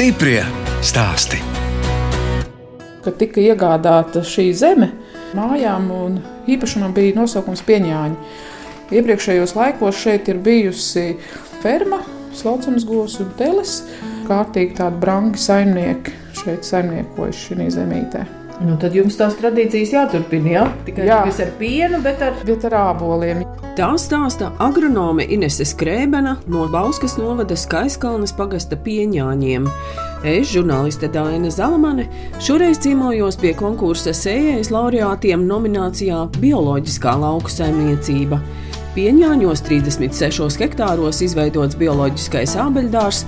Stiprie stāsti. Kad tika iegādāta šī zeme, mājām un īpašumam bija nosaukums pieņāņi. Iepriekšējos laikos šeit ir bijusi ferma, slaucams govs un teles. Kārtīgi tādi brangi saimnieki šeit saimniekojuši šī zemītē. Nu, tad jums tās tradīcijas jāturpina, jā? Tikai Jā. nevis ar pienu, bet ar Bet ar āboliem. Tā stāsta agronome Inese Skrēbena no Bauskas novada Skaiskalnes pagasta pieņāņiem. Es, žurnāliste Dāna Zalamane, šoreiz cīmojos pie konkursa sējējas laureātiem nominācijā Bioloģiskā lauku saimniecība. Pieņāņos 36 hektāros izveidots bioloģiskais ābeļdārs,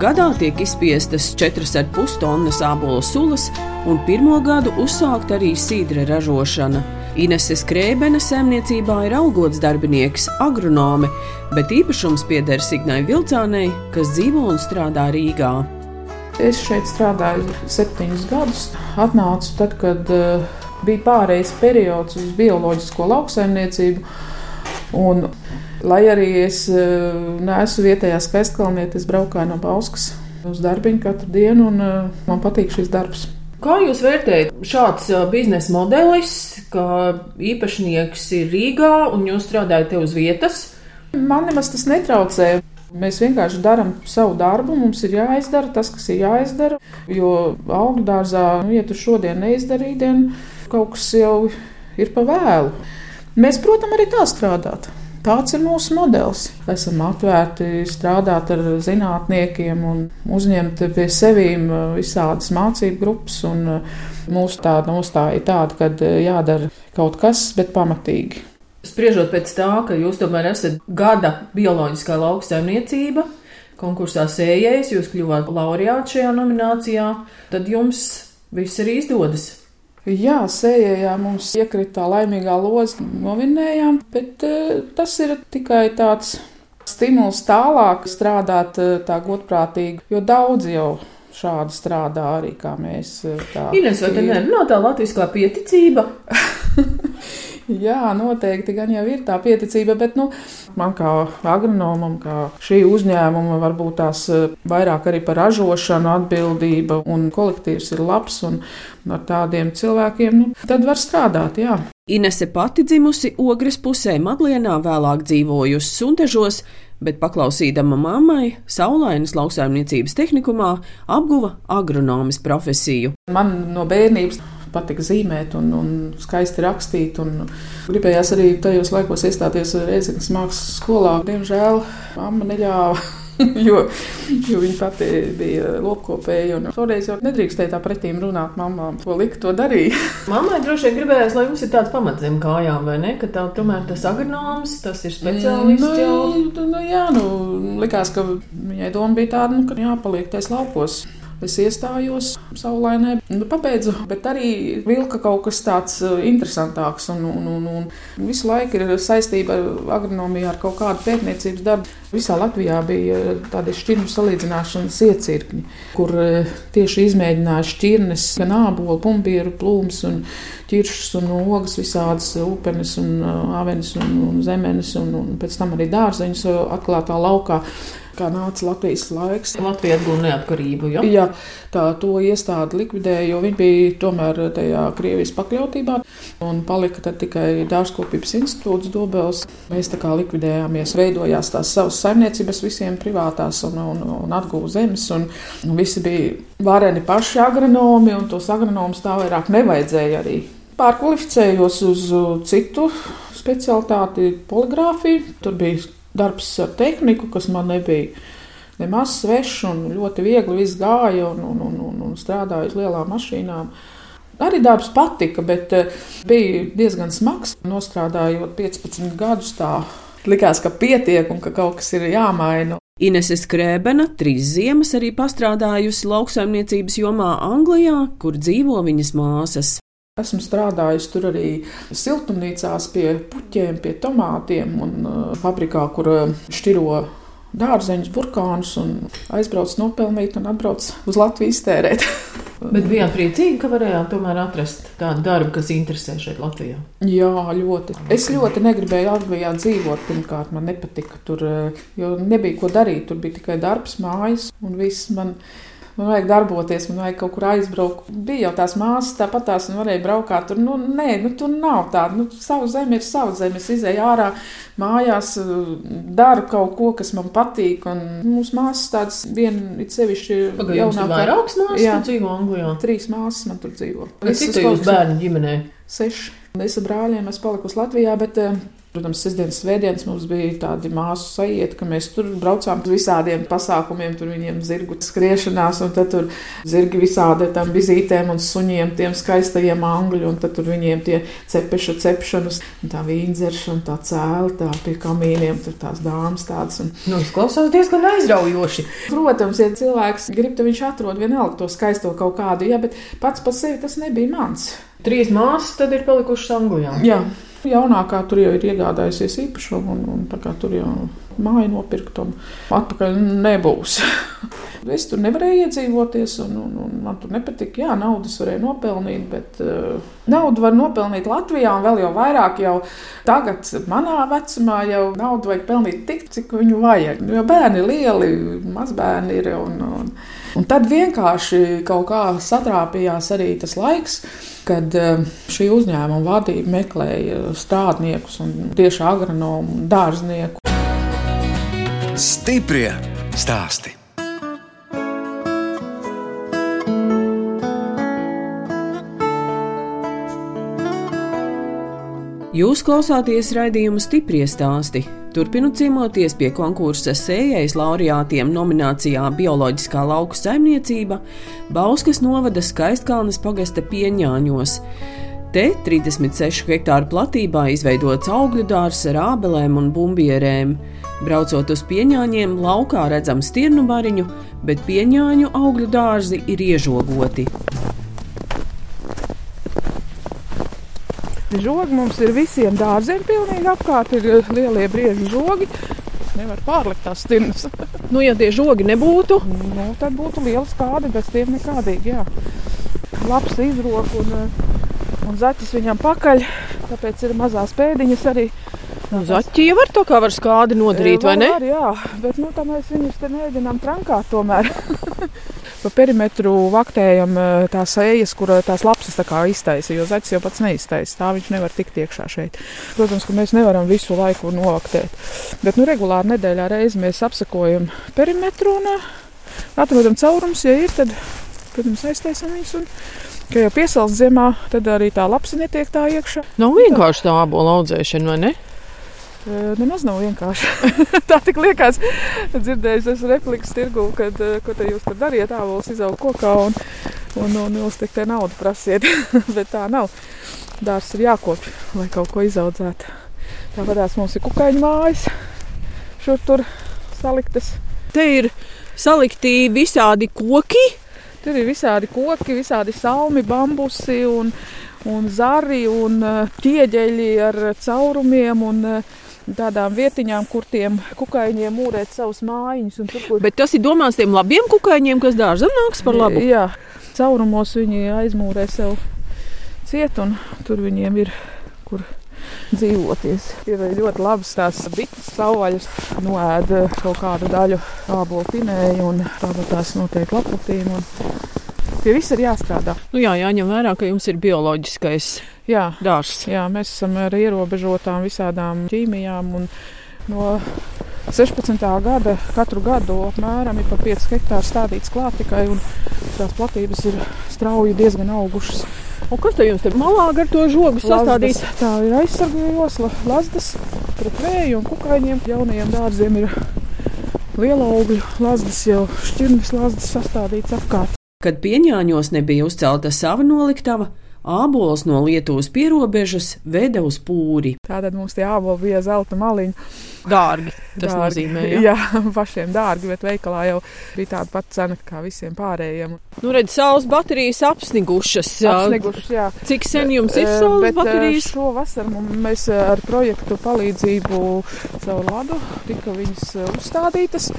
gadā tiek izspiestas 4,5 tonnas ābolu sulas, un pirmo gadu uzsākt arī sīdra ražošana. Inese Skrēbena saimniecībā ir algots darbinieks, agronome, bet īpašums pieder Signai Vilcānei, kas dzīvo un strādā Rīgā. Es šeit strādāju septiņus gadus. Atnācu tad, kad uh, bija pārējais periods uz bioloģisko lauksaimniecību. Un, lai arī es uh, neesmu vietējā skaistkalniete, es braukāju no Bauskas uz darbiņu katru dienu, un uh, man patīk šis darbs. Kā jūs vērtējat šāds ā, biznesa modelis, ka īpašnieks ir Rīgā un jūs strādājat te uz vietas? Man nemaz tas netraucē. Mēs vienkārši darām savu darbu. Mums ir jāizdara tas, kas ir jāizdara. Jo augļu dārzā, nu, ja tu šodien neizdarīji, tad kaut kas jau ir pa vēlu. Mēs, protams, arī tā strādāt. Tāds ir mūsu modelis. Esam atvērti strādāt ar zinātniekiem un uzņemt pie sevīm visādas mācību grupas. Un mūsu tāda nostāja ir tāda, ka jādara kaut kas, bet pamatīgi. Spriežot pēc tā, ka jūs tomēr esat gada bioloģiskā lauksaimniecība, konkursā sējējis, jūs kļuvāt laureāts šajā nominācijā, tad jums viss arī izdodas. Jā, sējējā mums iekrita tā laimīgā loza, novinējām, bet uh, tas ir tikai tāds stimuls tālāk strādāt uh, tā godprātīgi, jo daudz jau šādi strādā arī kā mēs. Uh, tā Ines, vai te nerunā tā latviskā pieticība? Jā, noteikti gan jau ir tā pieticība, bet nu, man kā agronomam, kā šī uzņēmuma, varbūt tās eh, vairāk arī par ražošanu atbildība un kolektīvs ir labs un ar tādiem cilvēkiem, nu, tad var strādāt, jā. Inese pati dzimusi Ogres pusē, Madlienā, vēlāk dzīvojusi Suntežos, bet paklausīdama mammai, Saulainas lauksaimniecības tehnikumā, apguva agronomas profesiju. Man no bērnības patika zīmēt un, un skaisti rakstīt. Un gribējās arī tajos laikos iestāties Reizeknas mākslas skolā. Diemžēl mamma neļāva. jo, jo viņa pati bija lopkopēja. Toreiz jau nedrīkstēja tā pretīm runāt mamām, ko lika to darīt. Mammai droši vien gribējās, lai jums ir tāds pamats zem kājām, vai ne? Ka tā tomēr tas agronoms, tas ir speciālists jau. Nu, nu, jā, nu, likās, ka viņai doma bija tāda, nu, ka jāpaliek tais laukos. Es iestājos saulainē, nu, pabeidzu, bet arī vilka kaut kas tāds uh, interesantāks. Un, un, un, un visu laiku ir saistība ar agronomiju, ar kaut kādu pētniecības darbu. Visā Latvijā bija tādi šķirņu salīdzināšanas iecirkņi, kur uh, tieši izmēģināja šķirnes, gan ābolu, pumpieru, plūmus ķiršus un ogas, visādas upenes un uh, avenes un, un zemenes, un, un pēc tam arī dārzeņus atklātā laukā kā nāca Latvijas laiks. Latvija atguva neatkarību. Ja? Jā, tā to iestādi likvidēja, jo viņi bija tomēr tajā Krievijas pakļautībā. Un palika tikai dārzkopības institūts Dobels. Mēs tā kā likvidējāmies, veidojās tās savas saimniecības visiem privātās un, un, un atguva zemes. Un, visi bija vareni paši agronomi, un tos agronomus tā vairāk nevajadzēja arī. Pārkvalificējos uz citu specialitāti, poligrāfiju. Tur bija darbs ar tehniku, kas man nebija nemaz svešs un ļoti viegli viss gāja un, un, un, un, un strādāju uz lielām mašīnām. Arī darbs patika, bet uh, bija diezgan smags. Nostrādājot 15 gadus, tā likās, ka pietiek un ka kaut kas ir jāmaina. Inese Skrēbena trīs ziemas arī pastrādājusi lauksaimniecības jomā Anglijā, kur dzīvo viņas māsas. Esmu strādājis tur arī siltumnīcās pie puķiem, pie tomātiem un uh, fabrikā, kur uh, šķiro dārzeņus, burkānus un aizbrauc nopelnīt un atbrauc uz Latviju iztērēt. Bet bijāt priecīgi, ka varējāt tomēr atrast tādu darbu, kas interesē šeit Latvijā. Jā, ļoti. Es ļoti negribēju Latvijā dzīvot. Pirmkārt, man nepatika tur, jo nebija ko darīt. Tur bija tikai darbs, mājas un viss man man vajag darboties, man vajag kaut kur aizbraukt. Bija jau tās māsas, tāpat tās varēja braukāt. Tur, nu, nē, nu, tur nav tāda. Nu, savu zemi ir savu zemi. Es izēju ārā mājās, daru kaut ko, kas man patīk. Un mūsu māsas tādas, viena ir sevišķi jaunākā. Vairākas māsas, jā, dzīvo Anglijā. Trīs māsas man tur dzīvo. Cik tu jūs bērnu ģimenē? Seši. Es ar brāļiem esmu palikusi Latvijā, bet Protams, sestdienas, svētdienas mums bija tādi māsu sajieti, ka mēs tur braucām uz visādiem pasākumiem, tur viņiem zirgu skriešanās, un tad tur zirgi visādi tam vizītēm un suņiem, tiem skaistajiem angļu, un tad tur viņiem tie cepeša cepšanas, tā vīndzeršana, tā cēla, tā pie kamīniem, tur tās dāmas tādas. Un... Nu, izklausās diezgan aizraujoši. Protams, ja cilvēks grib, tad viņš atrod vienalga to skaisto kaut kādu, ja, bet pats par sevi tas nebija mans. Trīs māsas tad ir palikušas Anglijā. Jā. Jaunākā tur jau ir iegādājusies īpašumu, un, un tur jau māja nopirkt, un atpakaļ nebūs. es tur nevarēju iedzīvoties, un, un, un man tur nepatika. Jā, naudas varēja nopelnīt, bet uh, naudu var nopelnīt Latvijā, un vēl jau vairāk jau tagad, manā vecumā, jau naudu vajag pelnīt tik, cik viņu vajag. Jo bērni ir lieli, mazbērni ir. Un, un, un tad vienkārši kaut kā satrāpījās arī tas laiks kad eh, šī uzņēmuma vadība meklēja strādniekus un tieši agronomu un dārznieku. Stiprie stāsti! Jūs klausāties raidījuma stipri stāstī. Turpinu ciemoties pie konkursa sējais laureātiem nominācijā Bioloģiskā lauku saimniecība Bauskas novada Skaistkalnes pagasta pieņāņos. Te 36 hektāru platībā izveidots augļu dārzs ar ābelēm un bumbierēm. Braucot uz pieņāņiem, laukā redzam stirnu bariņu, bet pieņāņu augļu dārzi ir iežogoti. Žogi mums ir visiem dārziem pilnīgi apkārt, ir lielie brieži žogi. Nevar pārlikt tās stirnas. nu, ja tie žogi nebūtu, nu, tad būtu liela skāde, bez tiem nekādīgi. Jā. Labs izrok un, eh, un zaķis viņam pakaļ, tāpēc ir mazās pēdiņas arī. Nu, zaķi jau var to kā var skādi nodarīt, vai ne? Var, jā, bet nu, tā mēs viņus te mēģinām trankāt tomēr. Pa perimetru vaktējam eh, tās ejas, kur tās lapsas tā kā iztaisa, jo zaķis jau pats neiztaisa. Tā viņš nevar tikt iekšā šeit. Protams, ka mēs nevaram visu laiku novaktēt. Bet nu, regulāri nedēļā reizi mēs apsakojam perimetru un eh, atrodam caurumus. Ja ir, tad, protams, aiztaisam viņus. Ka jau piesaules ziemā, tad arī tā lapsa netiek tā iekšā. Nav vienkārši tā abola audzēšana, vai ne? Nemaz nav vienkārši. tā tik liekas, dzirdējis es replikas tirgu, kad, ko te jūs tur dariet, āvols izaug kokā un, un, un jūs tik te naudu prasiet. Bet tā nav. Dārs ir jākopj, lai kaut ko izaudzētu. Tāpēc mums ir kukaiņu mājas, šur tur saliktas. Te ir salikti visādi koki. Tur ir visādi koki, visādi salmi, bambusi un, un zari un ķieģeļi ar caurumiem. Un, tādām vietiņām, kur tiem kukaiņiem mūrēt savus mājiņus. Tur, kur... Bet tas ir domāts tiem labiem kukaiņiem, kas dārzam nāks par labu. Jā, caurumos viņi aizmūrē sev ciet, un tur viņiem ir kur dzīvoties. Ir ļoti labas tās bites, savvaļas, noēda kaut kādu daļu ābolu pinēju, un tāpat tās notiek laputīm. Un Pie viss ir jāstrādā. Nu jā, jāņem vērā, ka jums ir bioloģiskais jā, dārzs. Jā, mēs esam ar ierobežotām visādām ķīmijām. No 16. gada katru gadu apmēram ir pa 5 hektāru stādīts klāt tikai, un tās platības ir strauji diezgan augušas. Un kas te jums te malā ar to žogu sastādīts? Tā ir aizsargu josla, lazdas pret vēju un kukaiņiem. Jaunajiem dārziem ir liela augļu lazdas, jau šķirnes lazdas sastādīts apkārt. Kad pieņāņos nebija uzcelta sava noliktava, Ābols no Lietuvas pierobežas veda uz pūri. Tātad mums tie āboli bija zelta maliņi. Dārgi. Tas dārgi. nozīmē, jā. jā, pašiem dārgi, bet veikalā jau bija tāda pati cena kā visiem pārējiem. Nu, redz, saules baterijas apsnigušas. Apsnigušas, jā. Cik sen jums ir saules bet, baterijas? Šo vasaru mēs ar projektu palīdzību savu ladu tika viņas uzstādītas.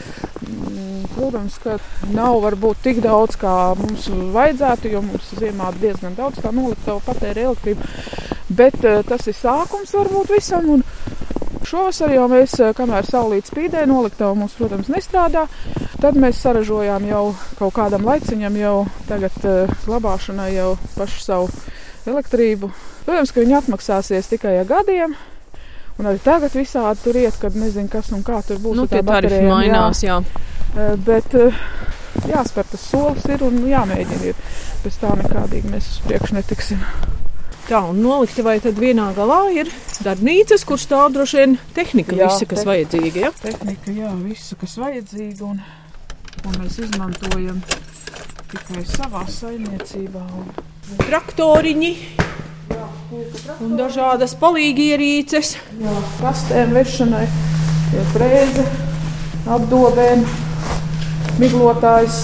Mm, protams, ka nav varbūt tik daudz, kā mums vajadzētu, jo mums ziemā diezgan daudz tā noliktava patēra elektrību. Bet tas ir sākums varbūt visam. Un, Šovasar jau mēs, eh, kamēr saulīt spīdē, noliktava mums, protams, nestrādā. Tad mēs saražojām jau kaut kādam laiciņam, jau tagad uh, glabāšanai jau pašu savu elektrību. Protams, ka viņi atmaksāsies tikai ar gadiem. Un arī tagad visādi tur iet, kad nezinu, kas un kā tur būs. Nu, tie tarifi mainās, jā. jā. Bet jāspēr tas solis ir un jāmēģina ir. Bez tā nekādīgi mēs uz priekšu netiksim. Tā, un noliktavai tad vienā galā ir darbnīcas, kur stāv droši vien tehnika, jā, visa, kas te vajadzīga. Ja? Tehnika, jā, visu, kas vajadzīga, un, un mēs izmantojam tikai savā saimniecībā. Un... Traktoriņi. Jā, un dažādas palīgierīces. Jā, kastēm vešanai, frēze, apdobēm, miglotājs,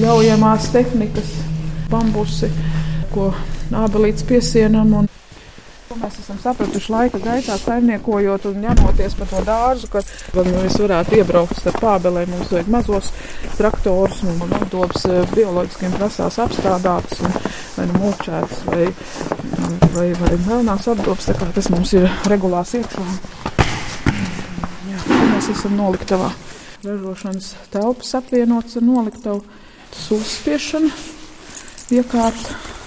ļaujamās tehnikas, bambusi, ko ābelītes piesienam. Un... Mēs esam sapratuši laika gaitā, saimniekojot un ņemoties par to dārzu, ka mēs varētu iebraukt starp pābelēm. Mums vajag mazos traktorus un nodobs bioloģiskiem prasās apstrādātas, vai nu mūčētas, vai, vai, vai melnās apdobs. Tā kā tas mums ir regulās iekšā. Jā, mēs esam noliktavā. Ražošanas telpas apvienots ar noliktavu, tas uzspiešana iekārta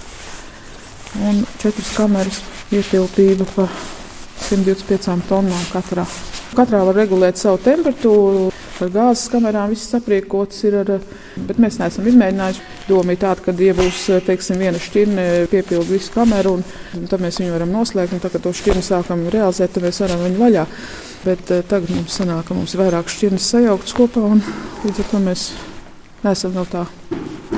un četras kameras ietilpība pa 125 tonnām katrā. Katrā var regulēt savu temperatūru. Ar gāzes kamerām viss aprīkots ir. Ar, bet mēs neesam izmēģinājuši. Doma ir tāda, ka, ja būs teiksim, viena šķirne, piepildu visu kameru, un, tad mēs viņu varam noslēgt. Un tad, kad to šķirni sākam realizēt, tad mēs varam viņu vaļā. Bet uh, tagad mums sanāk, ka mums ir vairāk šķirnes sajauktas kopā, un līdz ar to mēs neesam no tā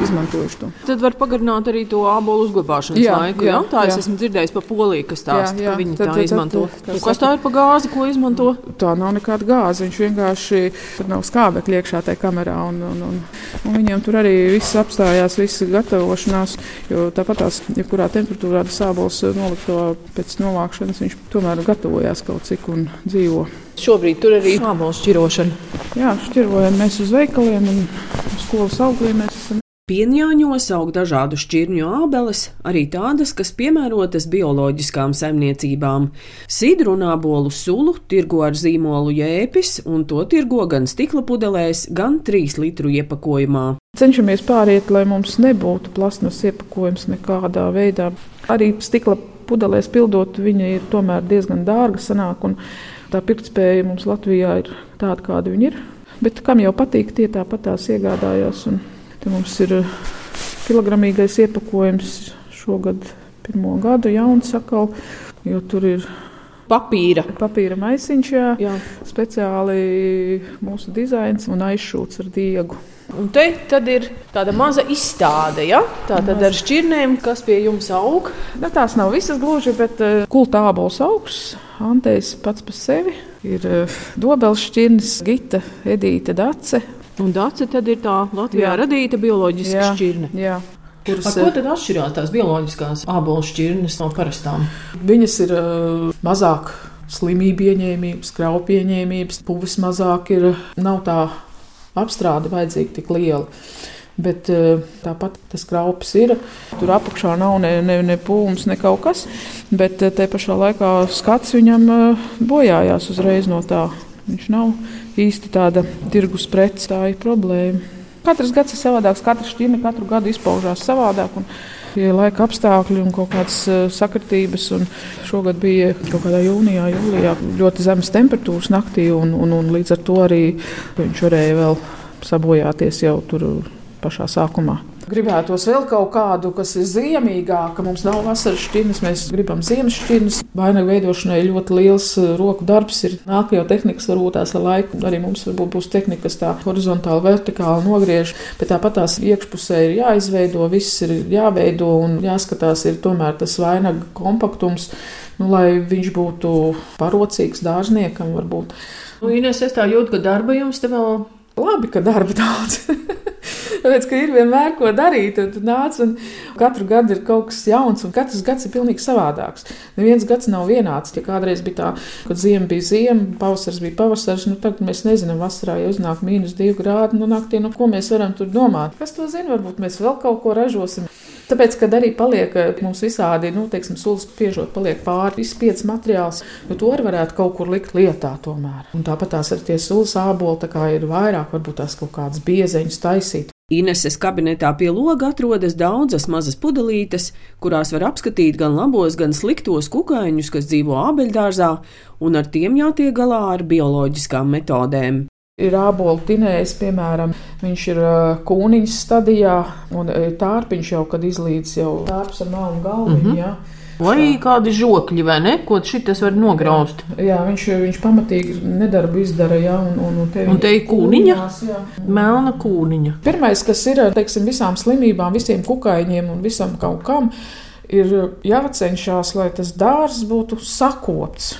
izmantojuši to. Tad var pagarināt arī to ābolu uzglabāšanas jā, laiku. Jā, jā? Tā jā. es esmu dzirdējis par Poliju, kas stāsta, jā, jā. ka viņi tad, tā tad, izmanto. Tad, tad, kas tā ir pa gāzi, ko izmanto? Tā nav nekāda gāze. Viņš vienkārši tur nav skābekļa iekšā tajā kamerā. Un, un, un, un viņiem tur arī viss apstājās, viss gatavošanās. Jo tāpat tās, jebkurā temperatūrā tas ābols nolikt to pēc novākšanas, viņš tomēr gatavojās kaut cik un dzīvo. Šobrīd tur arī ir ābols šķirošana. Jā, šķirojam mēs uz veikaliem un skolas augļiem mēs esam Pienjāņos aug dažādu šķirņu ābeles, arī tādas, kas piemērotas bioloģiskām saimniecībām. Sidru un ābolu sulu tirgo ar zīmolu jēpis, un to tirgo gan stikla pudelēs, gan 3 litru iepakojumā. Cenšamies pāriet, lai mums nebūtu plasmas iepakojums nekādā veidā. Arī stikla pudelēs pildot, viņa ir tomēr diezgan dārga sanāk, un tā pirktspēja mums Latvijā ir tāda, kāda viņa ir. Bet kam jau patīk, tie tāpat tās iegādājās. Un Te mums ir eh, kilogramīgais iepakojums šogad pirmo gadu jauns sakal, jo tur ir papīra. Papīra maisiņš, jā, jā. speciāli mūsu dizains un aizšūts ar diegu. Un te ir tāda maza izstāde, ja? tā tad ar šķirnēm, kas pie jums aug. Ne, tās nav visas gluži, bet uh, kultābols augsts, antējs pats par sevi. Ir uh, dobels šķirnes, gita, edīta, dace, Un dace tad ir tā Latvijā jā. radīta bioloģiska jā. šķirne. Jā. Kuras, Ar ko tad atšķirās tās bioloģiskās ābolu šķirnes no parastām? Viņas ir uh, mazāk slimību ieņēmības, krauju pieņēmības, puvis mazāk ir, nav tā apstrāde vajadzīga tik liela. Bet uh, tāpat tas kraupis ir. Tur apakšā nav ne, ne, ne pūms, ne kaut kas. Bet te pašā laikā skats viņam bojājās uzreiz no tā. Viņš nav īsti tāda tirgus prece, tā ir problēma. Katrs gads ir savādāks, katra šķirne katru gadu izpaužās savādāk. Un, ja laika apstākļi un kaut kādas uh, sakritības. Šogad bija kaut kādā jūnijā, jūlijā ļoti zemes temperatūras naktī, un, un, un līdz ar to arī viņš varēja vēl sabojāties jau tur pašā sākumā. Gribētos vēl kaut kādu, kas ir ziemīgāka. Mums nav vasaras šķirnes, mēs gribam ziemas šķirnes. Vainagu veidošanai ļoti liels uh, roku darbs ir. Nāk jau tehnikas, varbūt tās ar laiku. Arī mums varbūt būs tehnika, kas tā horizontāli, vertikāli nogriež. Bet tāpat tās iekšpusē ir jāizveido, viss ir jāveido un jāskatās, ir tomēr tas vainaga kompaktums, nu, lai viņš būtu parocīgs dārzniekam varbūt. Nu, Ines, es tā jūtu, ka darba jums te vēl Labi, ka darba daudz. Tāpēc, ka ir vienmēr ko darīt, un tu nāc, un katru gadu ir kaut kas jauns, un katrs gads ir pilnīgi savādāks. Neviens gads nav vienāds. Ja kādreiz bija tā, kad ziema bija ziema, pavasars bija pavasars, nu tagad mēs nezinām, vasarā jau uznāk mīnus divi grādi, nu naktī, nu ko mēs varam tur domāt. Kas to zina, varbūt mēs vēl kaut ko ražosim. Tāpēc, kad arī paliek mums visādi, nu, teiksim, sulas spiežot, paliek pāri izspiedz materiāls, jo to arī varētu kaut kur likt lietā tomēr. Un tāpat tās ar tie sulas āboli, tā kā ir vairāk, varbūt tās kaut kādas biezeņas taisīt. Ineses kabinetā pie loga atrodas daudzas mazas pudelītes, kurās var apskatīt gan labos, gan sliktos kukaiņus, kas dzīvo ābeļdārzā, un ar tiem jātiek galā ar bioloģiskām metodēm. Ir ābolu tinējs, piemēram, viņš ir kūniņas stadijā, un tārpiņš jau, kad izlīdz jau tārps ar melnu galvu. Mm -hmm. Jā. Vai kādi žokļi, vai ne? Ko šis var nograust? Jā, viņš, viņš pamatīgi nedarbu izdara, jā, un, un, un te, un te ir kūniņa. Kūniņās, Melna kūniņa. Pirmais, kas ir, teiksim, visām slimībām, visiem kukaiņiem un visam kaut kam, ir jācenšas, lai tas dārzs būtu sakopts,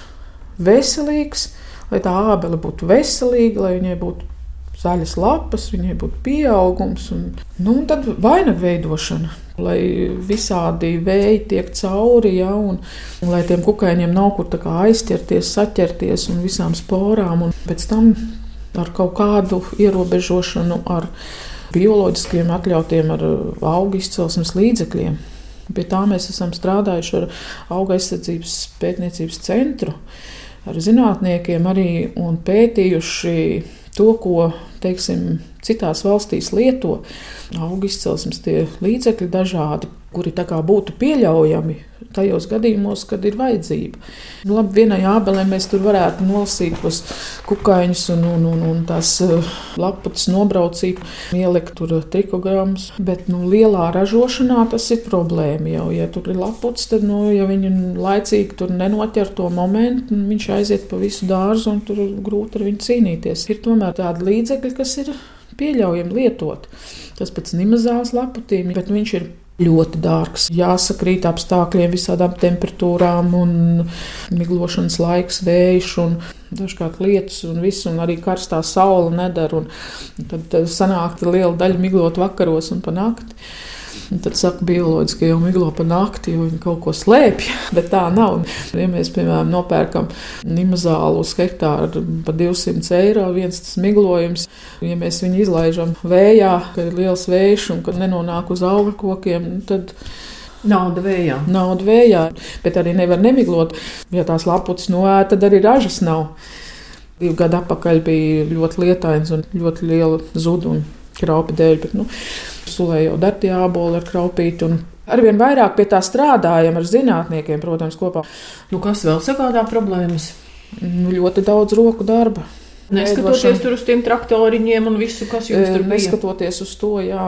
veselīgs lai tā ābele būtu veselīga, lai viņai būtu zaļas lapas, viņai būtu pieaugums. Un, nu, un tad vainagu veidošana, lai visādi vēji tiek cauri, ja, un, un lai tiem kukaiņiem nav kur aizķerties, saķerties un visām sporām. Un pēc tam ar kaut kādu ierobežošanu, ar bioloģiskiem atļautiem, ar augu izcelsmes līdzekļiem. Pie tā mēs esam strādājuši ar auga aizsardzības pētniecības centru ar zinātniekiem arī un pētījuši to, ko teiksim, citās valstīs lieto. Auga izcelsmes tie līdzekļi dažādi, kuri būtu pieļaujami tajos gadījumos, kad ir vajadzība. Nu, labi, vienai ābelē mēs tur varētu nolasīt tos kukaiņus un, un, un, un tās uh, laputas nobraucīt, ielikt tur trikogrammus, bet nu, lielā ražošanā tas ir problēma. Jau, ja tur ir laputas, tad, nu, ja viņi laicīgi tur nenoķer to momentu, viņš aiziet pa visu dārzu un tur grūti ar viņu cīnīties. Ir tomēr tādi līdzekļi, kas ir pieļaujami lietot. Tas pats nimazāls laputīm, bet viņš ir ļoti dārgs. Jāsakrīt apstākļiem, visādām temperatūrām, un miglošanas laiks, vējš un dažkārt lietus un viss, un arī karstā saule nedara. Tad sanāk liela daļa miglot vakaros un pa nakti. Tad saka, bioloģiski, jau miglo pa nakti, jo viņi kaut ko slēpj, bet tā nav. Ja mēs, piemēram, nopērkam nimazālu uz hektāru par 200 eiro, viens tas miglojums, ja mēs viņu izlaižam vējā, kad ir liels vējš un kad nenonāk uz augļu kokiem, tad Nauda vējā. Nauda vējā, bet arī nevar nemiglot. Ja tās laputas noēta, tad arī ražas nav. Divu gadu atpakaļ bija ļoti lietains un ļoti liela zuduma kraupa dēļ. Bet, nu, sulē jau dar tie āboli ar kraupīti. Arvien vairāk pie tā strādājam ar zinātniekiem, protams, kopā. Nu, kas vēl sagādā problēmas? Nu, ļoti daudz roku darba. Neskatoties tur uz tiem traktoriņiem un visu, kas jums tur bija. Neskatoties uz to, jā,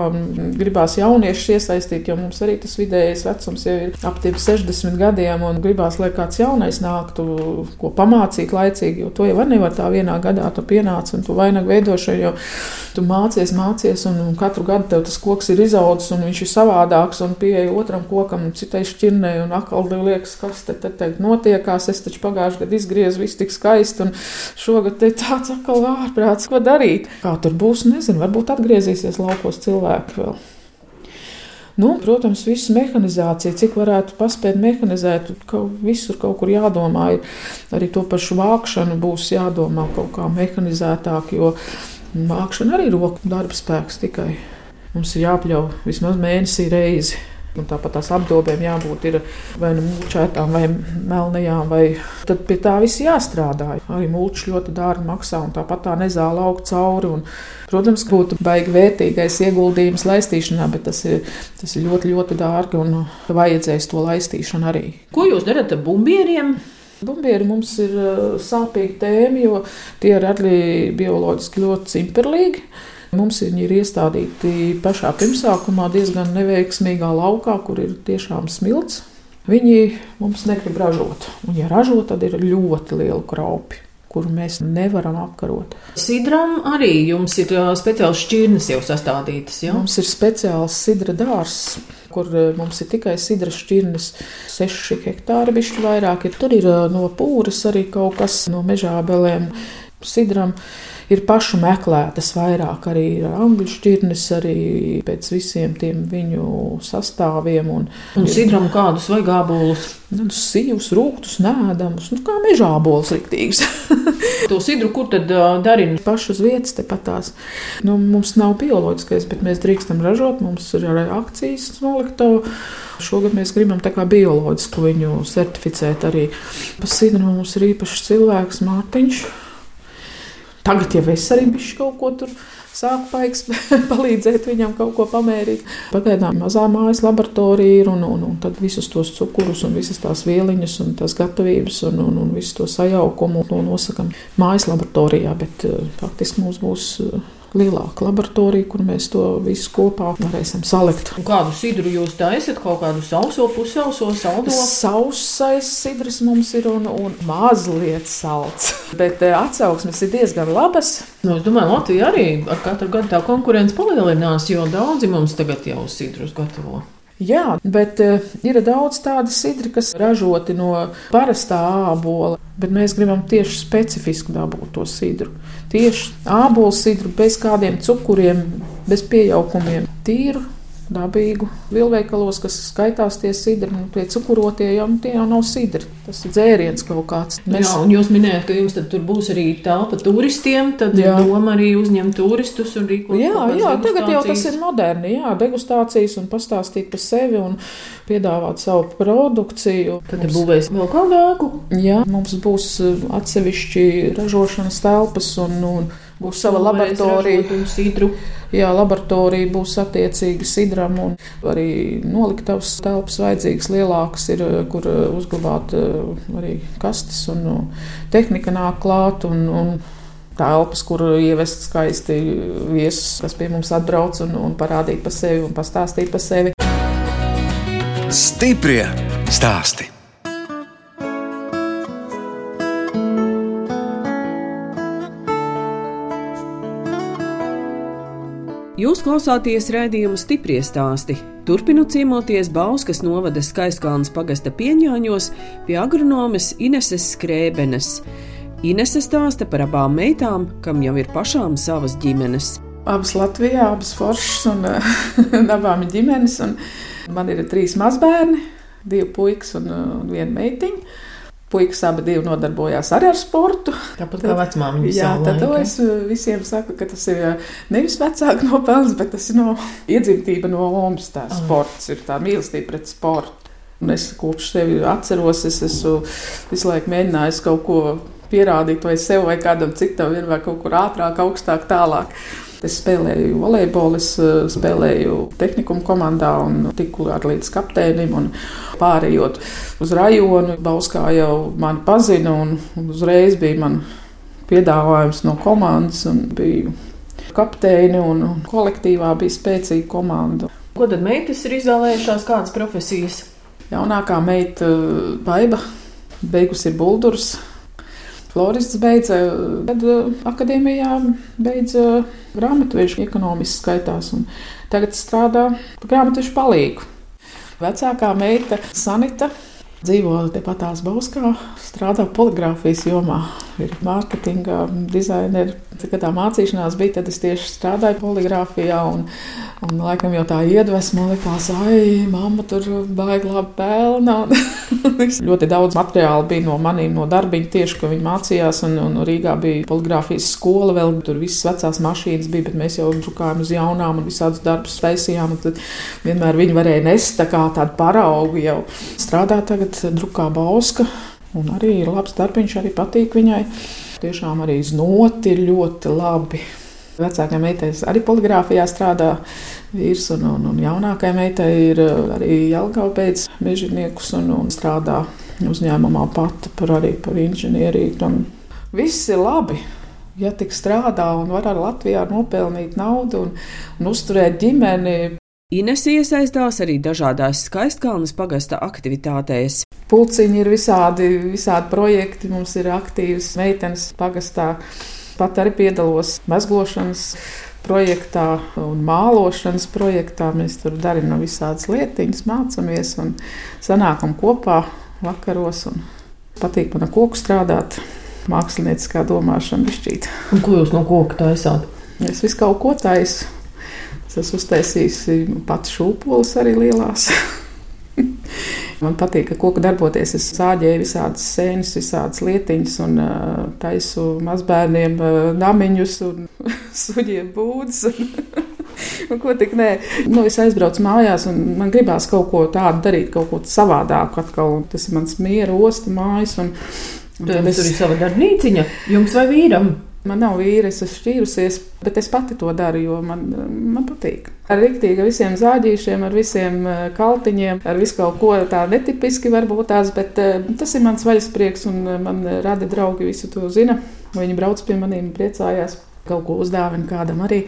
gribās jauniešus iesaistīt, jo mums arī tas vidējais vecums jau ir ap 60 gadiem, un gribās, lai kāds jaunais nāktu, ko pamācīt laicīgi, jo to jau var nevar tā vienā gadā, tu pienāc un tu vainagu veidošanu, jo tu mācies, mācies, un, un katru gadu tev tas koks ir izaudzis, un viņš ir savādāks, un pieeja otram kokam, citai šķirnei, un atkal tev liekas, kas te, te, te notiekās, es taču pagājušajā gadā izgriezu, viss tik skaisti, un šogad te tāds tāds atkal ārprāts, ko darīt. Kā tur būs, nezinu, varbūt atgriezīsies laukos cilvēki vēl. Nu, protams, visu mehanizāciju, cik varētu paspēt mehanizēt, ka visur kaut kur jādomā. Arī to pašu vākšanu būs jādomā kaut kā mehanizētāk, jo vākšana arī ir roku darba spēks tikai. Mums ir jāpļauj vismaz mēnesī reizi. Un tāpat tās apdobēm jābūt vai nu mūčētām, vai melnajām, vai tad pie tā viss jāstrādā. Arī mūčs ļoti dārgi maksā, un tāpat tā nezāle aug cauri. Un, protams, būtu baigi vērtīgais ieguldījums laistīšanā, bet tas ir, tas ir ļoti, ļoti dārgi un vajadzēs to laistīšanu arī. Ko jūs darat ar bumbieriem? Bumbieri mums ir sāpīga tēma, jo tie ir arī bioloģiski ļoti cimperlīgi. Mums viņi ir iestādīti pašā pirmsākumā diezgan neveiksmīgā laukā, kur ir tiešām smilts. Viņi mums negrib ražot. Un, ja ražo, tad ir ļoti liela kraupi kuru mēs nevaram apkarot. Sidram arī jums ir speciāls šķirnes jau sastādītas. Ja? Mums ir speciāls sidra dārzs, kur mums ir tikai sidra šķirnes, 6 hektāri, bišķi vairāk. Tur ir no pūras arī kaut kas no mežābelēm sidram ir pašu meklētas vairāk, arī angļu šķirnes, arī pēc visiem tiem viņu sastāviem. Un, un sidram kādus vai gābolus? Nu, sīvus, rūktus, nēdamus, nu, kā mežā bols riktīgs. to sidru, kur tad uh, darina? Pašu uz vietas tepat tās. Nu, mums nav bioloģiskais, bet mēs drīkstam ražot, mums ir arī akcijas noliktavu. Šogad mēs gribam tā kā bioloģisku viņu certificēt arī. Pa sidru mums ir īpašs cilvēks Mārtiņš. Tagad jau es arī bišķi kaut ko tur sāku paiks, palīdzēt viņam kaut ko pamērīt. Pagaidām mazā mājas laboratorija ir un, un, un tad visus tos cukurus un visas tās vieliņas un tās gatavības un, un, un visu to sajaukumu to nosakam mājas laboratorijā, bet eh, faktiski mums būs eh, lielāka laboratorija, kur mēs to visu kopā varēsim salikt. Un kādu sidru jūs taisat? Kaut kādu sauso, pusauso, saldo? Sausais sidrs mums ir un, un mazliet salds, bet eh, atsauksmes ir diezgan labas. Nu, es domāju, Latvija arī ar katru gadu tā konkurence palielinās, jo daudzi mums tagad jau sidrus gatavo. Jā, bet uh, ir daudz tādu sidru, kas ražoti no parastā ābola, bet mēs gribam tieši specifisku dabūt to sidru. Tieši ābolu sidru bez kādiem cukuriem, bez pieaukumiem, tīru dabīgu. Vilveikalos, kas skaitās tie sidri, nu, tie cukurotie, jau nu, tie jau nav sidri. Tas ir dzēriens kaut kāds. Mēs... Jā, un jūs minējāt, ka jums tur būs arī telpa turistiem, tad jā. doma arī uzņemt turistus un rīkot. Jā, jā, tagad jau tas ir moderni, jā, degustācijas un pastāstīt par sevi un piedāvāt savu produkciju. Tad mums... būvēs vēl kādu ēku? Jā, mums būs uh, atsevišķi ražošanas telpas un, un būs sava laboratorija. Jā, laboratorija būs attiecīgi sidram un arī noliktavas telpas vajadzīgas lielākas ir, kur uzglabāt eh, arī kastes un tehnika nāk klāt. Un, un telpas, kur ievest skaisti viesus, kas pie mums atbrauc un, un parādīt par sevi un pastāstīt par sevi. Stiprie stāstī! Jūs klausāties raidījuma stipri stāstī. Turpinot ciemoties Bauskas novada Skaiskalnas pagasta pieņāņos pie agronomes Ineses Skrēbenes. Inese stāsta par abām meitām, kam jau ir pašām savas ģimenes. Abas Latvijā, abas foršas un, un abām ir ģimenes. Un man ir trīs mazbērni, divi puikas un, un viena meitiņa. Puikas abi divi nodarbojās arī ar sportu. Tāpat kā vecmāmiņa. Jā, tad laika. es uh, visiem saku, ka tas ir uh, nevis vecāka nopelns, bet tas ir no iedzimtība no Omas. Tā sports ir tā mīlestība pret sportu. Un es kopš sevi atceros, es esmu visu laiku mēģinājis kaut ko pierādīt vai sev vai kādam citam, vienmēr kaut kur ātrāk, augstāk, tālāk. Es spēlēju volejbolu, es eh, spēlēju tehnikum komandā un tiku līdz kapteinim. Pārējot uz rajonu, Bauskā jau mani pazina un uzreiz bija man piedāvājums no komandas un biju kapteini un kolektīvā bija spēcīga komanda. Ko tad meitas ir izvēlējušās, kādas profesijas? Jaunākā meita Baiba beigusi ir Buldurs Florists beidza, tad uh, akadēmijā beidza grāmatvežu ekonomiski skaitās. Tagad strādā par grāmatvežu palīgu. Vecākā meita Sanita dzīvo tepatās Bauskā, strādā poligrāfijas jomā, ir mārketinga dizaineri. Kad tā mācīšanās bija, tad es tieši strādāju poligrāfijā. Un, un laikam jau tā iedvesma likās, ai, mamma tur baigi labi pelna. ļoti daudz materiālu bija no maniem, no darbiņa tieši, ko viņi mācījās. Un, un Rīgā bija poligrāfijas skola, vēl tur visas vecās mašīnas bija, bet mēs jau drukājām uz jaunām un visādus darbus taisījām. Tad vienmēr viņi varēja nest tā kā tādu paraugu jau strādāt tagad drukā bauska. Un arī ir labs darbiņš, arī patīk viņai. Tiešām arī znoti ļoti labi. Vecākajai meitai arī poligrāfijā strādā vīrs, un, un, un jaunākajai meitai ir uh, arī Jālgava pēc mežģīniekus un, un strādā uzņēmumā pati par arī par inženieriju. Viss ir labi. Ja tik strādā un var ar Latvijā nopelnīt naudu un, un uzturēt ģimeni, Ines iesaistās arī dažādās skaistkalnas pagasta aktivitātēs. Pulciņi ir visādi, visādi projekti, mums ir aktīvas meitenes pagastā. Pat arī piedalos mezglošanas projektā un mālošanas projektā. Mēs tur darām visādas lietiņas, mācāmies un sanākam kopā vakaros. Un patīk man ar koku strādāt. mākslinieckā domāšana bišķīt. Un ko jūs no koka taisāt? Es visu kaut ko taisu. Es esmu uztaisījis pats šūpoles arī lielās. Man patīk, ka koku darboties. Es sāģēju visādas sēnes, visādas lietiņas un uh, taisu mazbērniem uh, namiņus un suģiem būdas. Un ko tik nē, nu, es aizbraucu mājās, un man gribās kaut ko tādu darīt, kaut ko savādāku. Atkal. Tas ir mans miera osta mājas. Un, un tad es... tur ir sava darbnīciņa, jums vai vīram? Man nav vīra, es šķīrusies, bet es pati to daru, jo man, man patīk. Ar rīktīgi, ar visiem zāģīšiem, ar visiem eh, kaltiņiem, ar visu kaut ko tādu netipiski varbūt tās, bet eh, tas ir mans vaļasprieks, un eh, man radi draugi visu to zina. Viņi brauc pie maniem, priecājās, kaut ko uzdāvina kādam arī.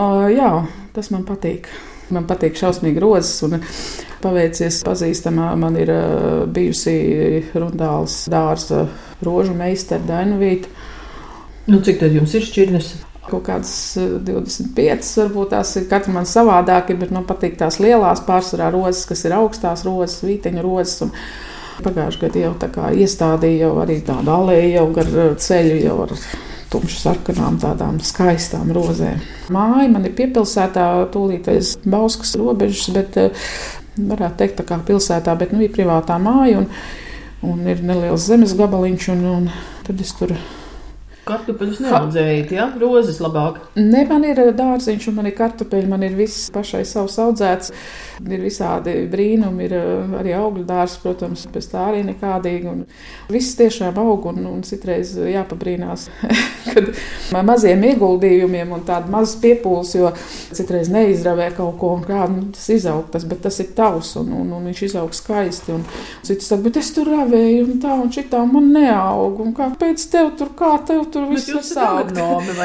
O, jā, tas man patīk. Man patīk šausmīgi rozes, un paveicies pazīstamā. Man ir bijusi Rundāls dārza rožu meistara Dainavīta. Nu, cik tad jums ir šķirnes? Kaut kādas 25, eh, varbūt tās ir katra man savādāk, bet man patīk tās lielās pārsvarā rozes, kas ir augstās rozes, vīteņu rozes. Pagājušajā gadā jau iestādīja jau arī tādu alēju, jau gar eh, ceļu, jau ar tumšu sarkanām, tādām skaistām rozēm. Māja man ir piepilsētā, tūlīt aiz Bauskas robežas, bet eh, varētu teikt tā kā pilsētā, bet nu ir privātā māja un, un ir neliels zemes gabaliņš, un, un tad es tur Kartupeļus neaudzējat, ja? Rozes labāk. Ne, man ir dārziņš, un man ir kartupeļi, man ir viss pašai savs audzēts. Ir visādi brīnumi, ir arī augļu dārzs, protams, pēc tā arī nekādīgi. Un viss tiešām aug, un, un citreiz jāpabrīnās, kad maziem ieguldījumiem un tādu mazu piepūles, jo citreiz neizravē kaut ko, un kā nu, tas izaug, tas, bet tas ir tavs, un, un, un viņš izaug skaisti. Un cits saka, bet es tur ravēju, un tā, un šitā man neaug, un kāpēc tev tur, kā tev tur viss ir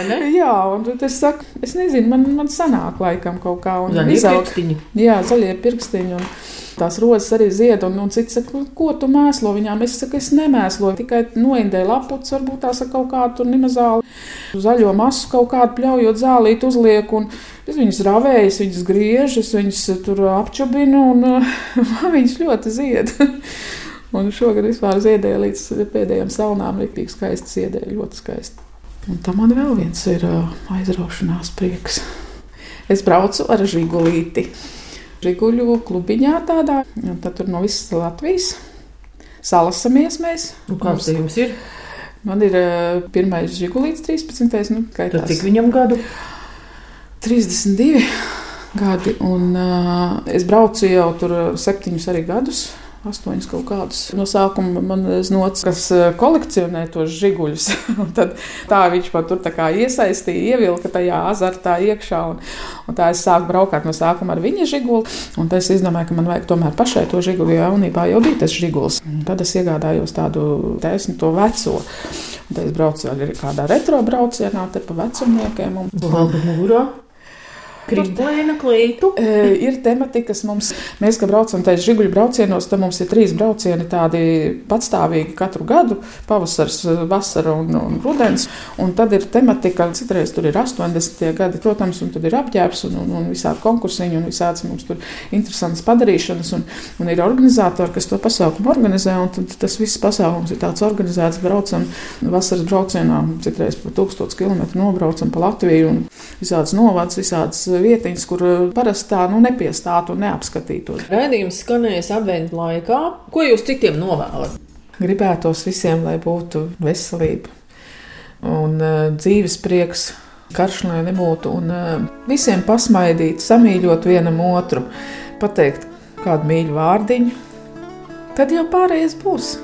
ne? Jā, un es saku, es nezinu, man, man sanāk laikam kaut kā. Zaļie izaug, pirkstiņi. Jā, zaļie pirkstiņi. Un, Tās rozes arī zied, un, un cits saka, ko tu mēslo viņām. Es saku, es nemēsloju, tikai noindēju lapuci, varbūt tās ar kaut kādu nimazāli. Zaļo masu kaut kādu pļaujot zālīt uzliek, un es viņas ravēju, viņas griežas, viņas tur apčubinu, un viņas ļoti zied. Un šogad vispār ziedēja līdz pēdējiem salnām, rīktīgi skaisti ziedēja, ļoti skaisti. Un tam man vēl viens ir aizraušanās prieks. Es braucu ar žigulīti. Žiguļu klubiņā tādā, un tad tur no visas Latvijas salasamies mēs. Un kāds tas jums ir? Man ir pirmais žigulīts 13. Nu, tad cik viņam gadu? 32 gadi, un uh, es braucu jau tur septiņus arī gadus astoņus kaut kādus. No sākuma man zināms, kas eh, kolekcionē tos žiguļus. tad tā viņš man tur iesaistīja, ievilka tajā azartā iekšā. Un, un tā es sāku braukt no sākuma ar viņa žiguli. Un tad es izdomāju, ka man vajag tomēr pašai to žiguli, jo jaunībā jau bija tas žiguls. Un tad es iegādājos tādu taisnu to veco. Un tad es braucu arī kādā retro braucienā, te pa vecumniekiem. Un... Labi, mūrā. Kristēna klītu. E, ir tematikas mums, mēs, kad braucam tajos žiguļu braucienos, tad mums ir trīs braucieni tādi patstāvīgi katru gadu - pavasars, vasara un, un rudens. Un tad ir tematika, citreiz tur ir 80. gadi, protams, un tad ir apģērbs un, un, un visādi konkursiņi un visādas mums tur interesantas padarīšanas. Un, un ir organizatori, kas to pasākumu organizē, un tad tas viss pasākums ir tāds organizēts. Braucam vasaras braucienā, citreiz pa tūkstotis kilometru nobraucam pa Latviju un visādas novads, visādas vietiņas, kur eh, parasti tā nu, nepiestātu un neapskatītos. Raidījums skanēs adventu laikā. Ko jūs citiem novēlat? Gribētos visiem, lai būtu veselība un uh, dzīves prieks. Karš lai nebūtu, un uh, visiem pasmaidīt, samīļot vienam otru, pateikt kādu mīļu vārdiņu, tad jau pārējais būs.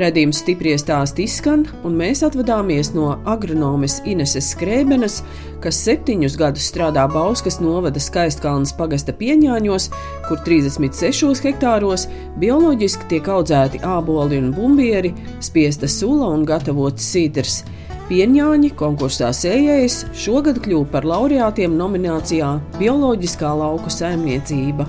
Redījums stipri stāst izskan, un mēs atvadāmies no agronomes Ineses Skrēbenes, kas septiņus gadus strādā Bauskas novada skaistkalnas pagasta pieņāņos, kur 36 hektāros bioloģiski tiek audzēti āboli un bumbieri, spiesta sula un gatavots sīdrs. Pieņāņi konkursā sējējs šogad kļuva par laureātiem nominācijā Bioloģiskā lauku saimniecība.